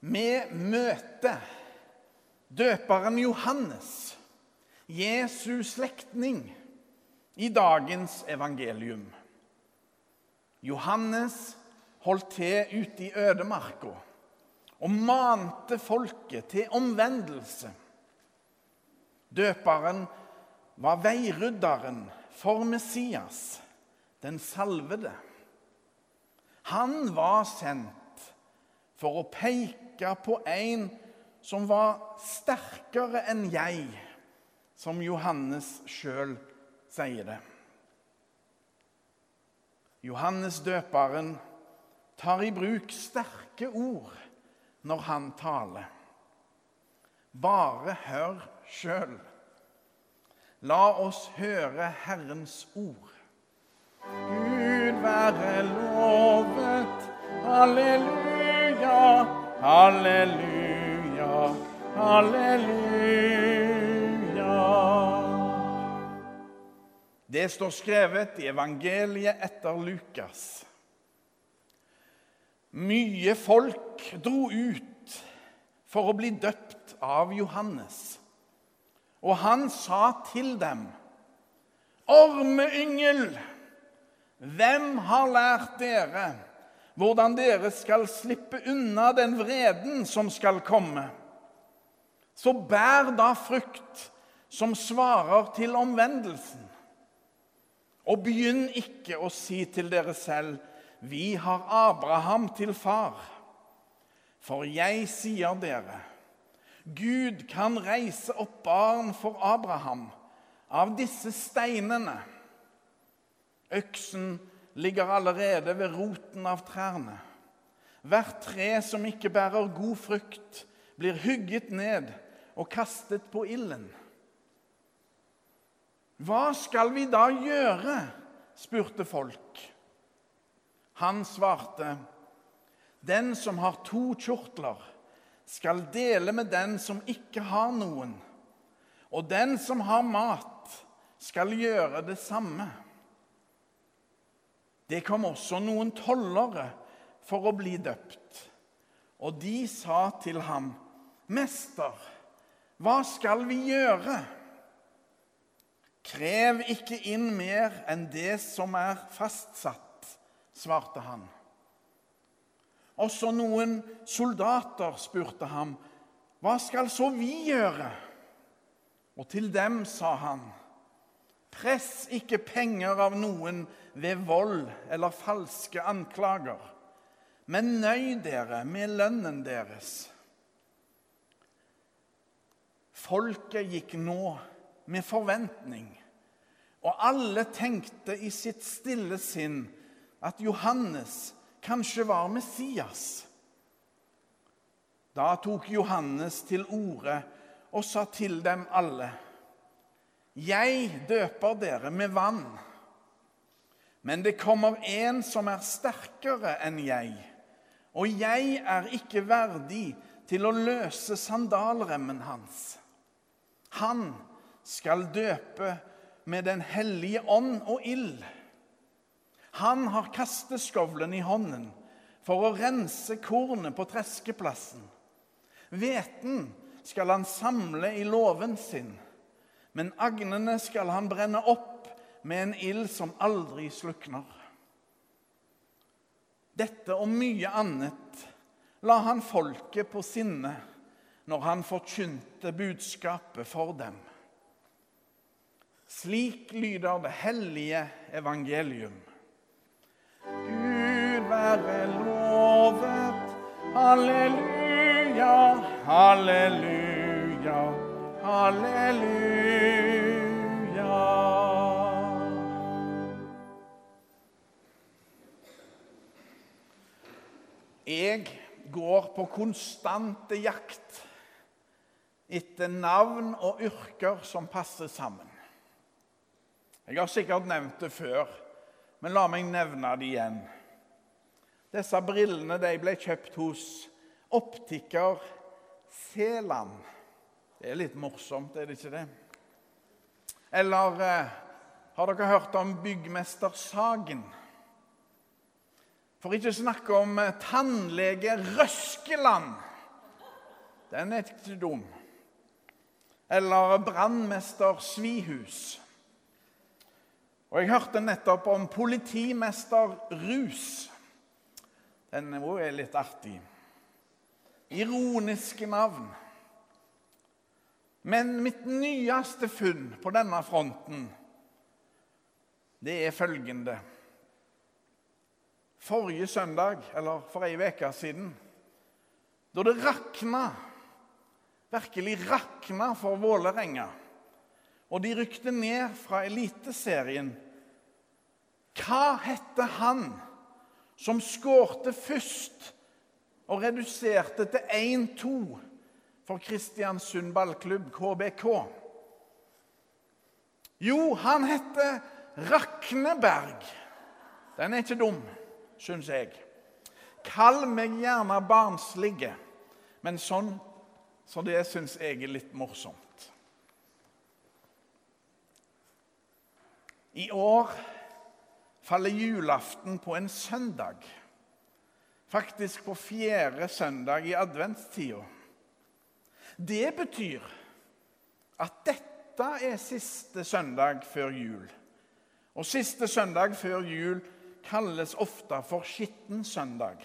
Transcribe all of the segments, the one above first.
Vi møter døperen Johannes, Jesus' slektning, i dagens evangelium. Johannes holdt til ute i ødemarka og mante folket til omvendelse. Døperen var veirydderen for Messias, den salvede. Han var sendt for å peke på en som var sterkere enn jeg, som Johannes sjøl sier det. Johannes døperen tar i bruk sterke ord når han taler. Bare hør sjøl. La oss høre Herrens ord. Gud være lovet. Halleluja, halleluja, halleluja. Det står skrevet i evangeliet etter Lukas. Mye folk dro ut for å bli døpt av Johannes. Og han sa til dem, Ormeyngel, hvem har lært dere hvordan dere skal slippe unna den vreden som skal komme? Så bær da frukt som svarer til omvendelsen. Og begynn ikke å si til dere selv, vi har Abraham til far. For jeg sier dere, Gud kan reise opp barn for Abraham av disse steinene. Øksen ligger allerede ved roten av trærne. Hvert tre som ikke bærer god frukt, blir hugget ned og kastet på ilden. Hva skal vi da gjøre? spurte folk. Han svarte, Den som har to kjortler, skal dele med den som ikke har noen. Og den som har mat, skal gjøre det samme. Det kom også noen tollere for å bli døpt. Og de sa til ham, 'Mester, hva skal vi gjøre?' Krev ikke inn mer enn det som er fastsatt, svarte han. Også noen soldater spurte ham, hva skal så vi gjøre? Og til dem sa han, press ikke penger av noen ved vold eller falske anklager, men nøy dere med lønnen deres. Folket gikk nå med forventning, og alle tenkte i sitt stille sinn at Johannes kanskje var Messias. Da tok Johannes til orde og sa til dem alle.: Jeg døper dere med vann, men det kommer en som er sterkere enn jeg, og jeg er ikke verdig til å løse sandalremmen hans. Han skal døpe med Den hellige ånd og ild. Han har kasteskovlen i hånden for å rense kornet på treskeplassen. Hveten skal han samle i låven sin, men agnene skal han brenne opp med en ild som aldri slukner. Dette og mye annet la han folket på sinne når han forkynte budskapet for dem. Slik lyder det hellige evangelium. Gud være lovet. Halleluja, halleluja, halleluja. Jeg går på konstante jakt etter navn og yrker som passer sammen. Jeg har sikkert nevnt det før, men la meg nevne det igjen. Disse brillene de ble kjøpt hos optiker Seland. Det er litt morsomt, er det ikke det? Eller eh, har dere hørt om byggmester Sagen? For ikke å snakke om eh, tannlege Røskeland. Den er ikke dum. Eller brannmester Svihus. Og jeg hørte nettopp om politimester Rus. Den er litt artig. Ironiske navn. Men mitt nyeste funn på denne fronten, det er følgende Forrige søndag, eller for ei uke siden, da det rakna, virkelig rakna for Vålerenga, og de rykte ned fra Eliteserien Hva hette han som skårte først og reduserte til 1-2 for Kristiansund ballklubb, KBK? Jo, han heter Rakneberg. Den er ikke dum, syns jeg. Kall meg gjerne barnslige, men sånn så det syns jeg er litt morsomt. I år faller julaften på en søndag. Faktisk på fjerde søndag i adventstida. Det betyr at dette er siste søndag før jul. Og siste søndag før jul kalles ofte for skitten søndag,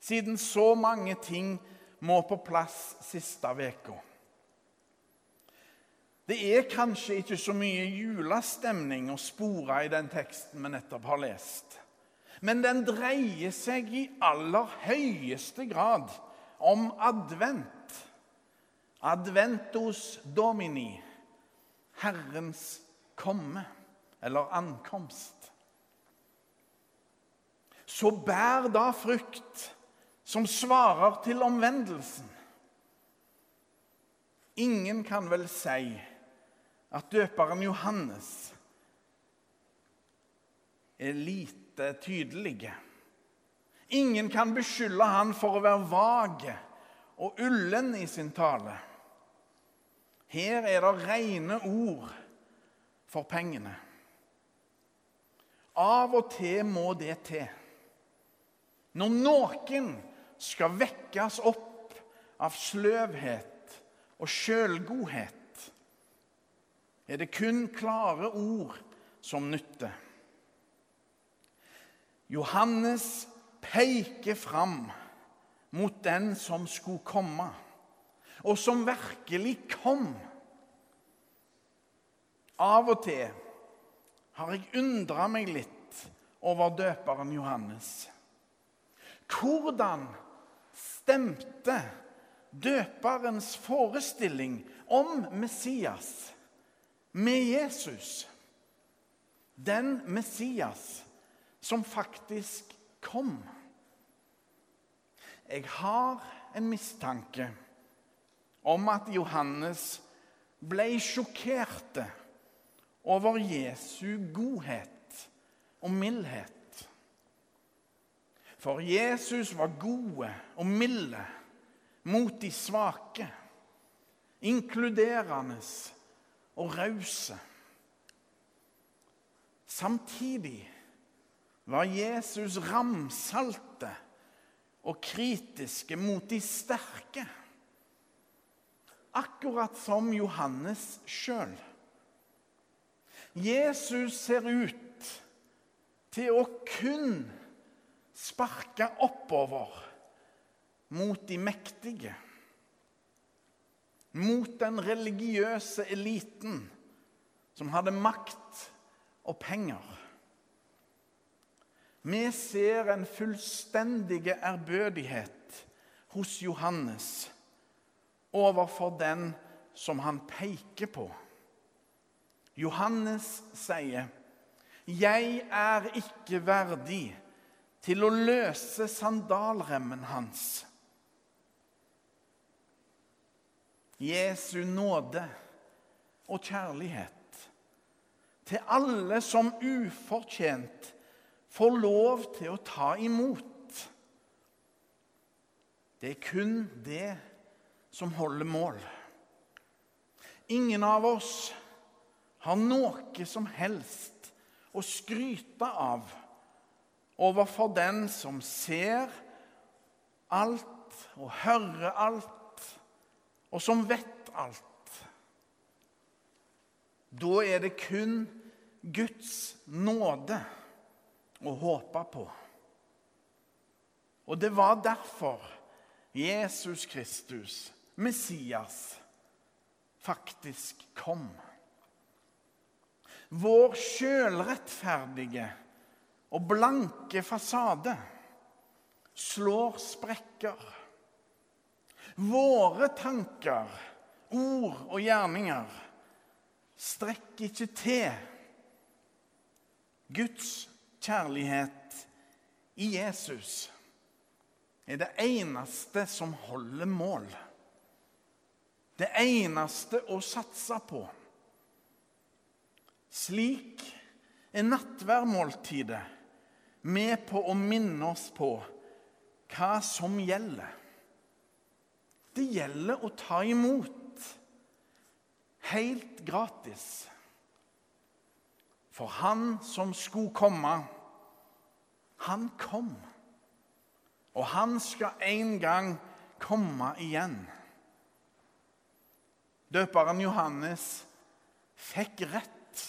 siden så mange ting må på plass siste uka. Det er kanskje ikke så mye julestemning å spore i den teksten vi nettopp har lest. Men den dreier seg i aller høyeste grad om advent. Adventus domini, Herrens komme, eller ankomst. Så bær da frukt som svarer til omvendelsen. Ingen kan vel si at døperen Johannes er lite tydelige. Ingen kan beskylde han for å være vag og ullen i sin tale. Her er det rene ord for pengene. Av og til må det til. Når noen skal vekkes opp av sløvhet og sjølgodhet, er det kun klare ord som nytter. Johannes peker fram mot den som skulle komme, og som virkelig kom. Av og til har jeg undra meg litt over døperen Johannes. Hvordan stemte døperens forestilling om Messias med Jesus? Den Messias som faktisk kom. Jeg har en mistanke om at Johannes ble sjokkerte over Jesu godhet og mildhet. For Jesus var gode og milde mot de svake, inkluderende og rause. Samtidig var Jesus ramsalte og kritiske mot de sterke. Akkurat som Johannes sjøl. Jesus ser ut til å kun sparke oppover mot de mektige. Mot den religiøse eliten som hadde makt og penger. Vi ser en fullstendig ærbødighet hos Johannes overfor den som han peker på. Johannes sier, 'Jeg er ikke verdig til å løse sandalremmen hans.' Jesu nåde og kjærlighet til alle som ufortjent får lov til å ta imot. Det er kun det som holder mål. Ingen av oss har noe som helst å skryte av overfor den som ser alt og hører alt og som vet alt. Da er det kun Guds nåde å håpe på. Og det var derfor Jesus Kristus, Messias, faktisk kom. Vår sjølrettferdige og blanke fasade slår sprekker. Våre tanker, ord og gjerninger strekker ikke til. Guds kjærlighet i Jesus er det eneste som holder mål. Det eneste å satse på. Slik er nattværmåltidet med på å minne oss på hva som gjelder. Det gjelder å ta imot helt gratis. For han som skulle komme, han kom. Og han skal en gang komme igjen. Døperen Johannes fikk rett.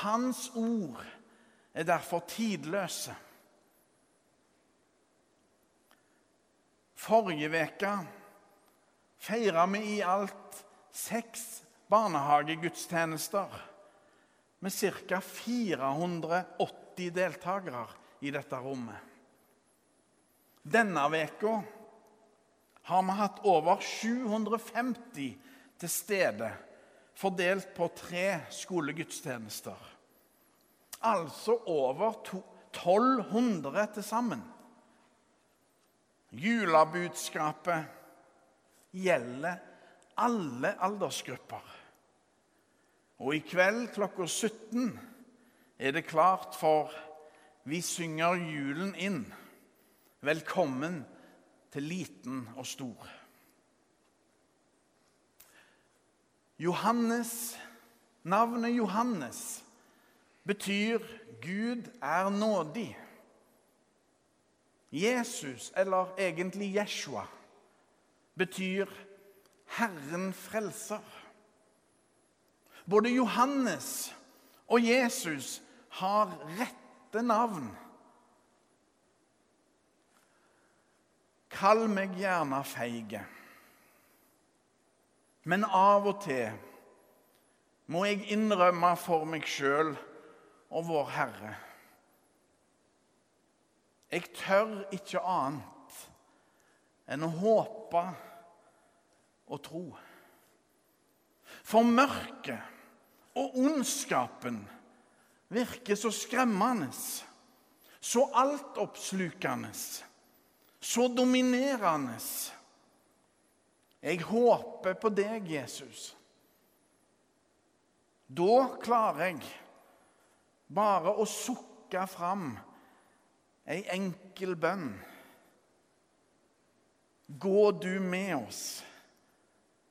Hans ord er derfor tidløse. Forrige uke feira vi i alt seks barnehagegudstjenester med ca. 480 deltakere i dette rommet. Denne veka har vi hatt over 750 til stede fordelt på tre skolegudstjenester. Altså over 1200 til sammen. Julebudskapet gjelder alle aldersgrupper. Og i kveld klokka 17 er det klart for Vi synger julen inn. Velkommen til liten og stor. Johannes, Navnet Johannes betyr 'Gud er nådig'. Jesus, eller egentlig Jeshua, betyr 'Herren frelser'. Både Johannes og Jesus har rette navn. Kall meg gjerne feige. Men av og til må jeg innrømme for meg sjøl og vår Herre Jeg tør ikke annet enn å håpe og tro. For mørket og ondskapen virker så skremmende, så altoppslukende, så dominerende jeg håper på deg, Jesus. Da klarer jeg bare å sukke fram ei enkel bønn. Gå du med oss,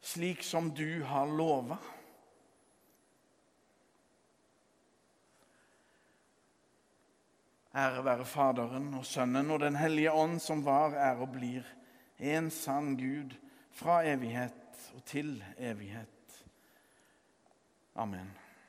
slik som du har lova. Ære være Faderen og Sønnen og Den hellige ånd, som var, er og blir en sann Gud fra evighet og til evighet. Amen.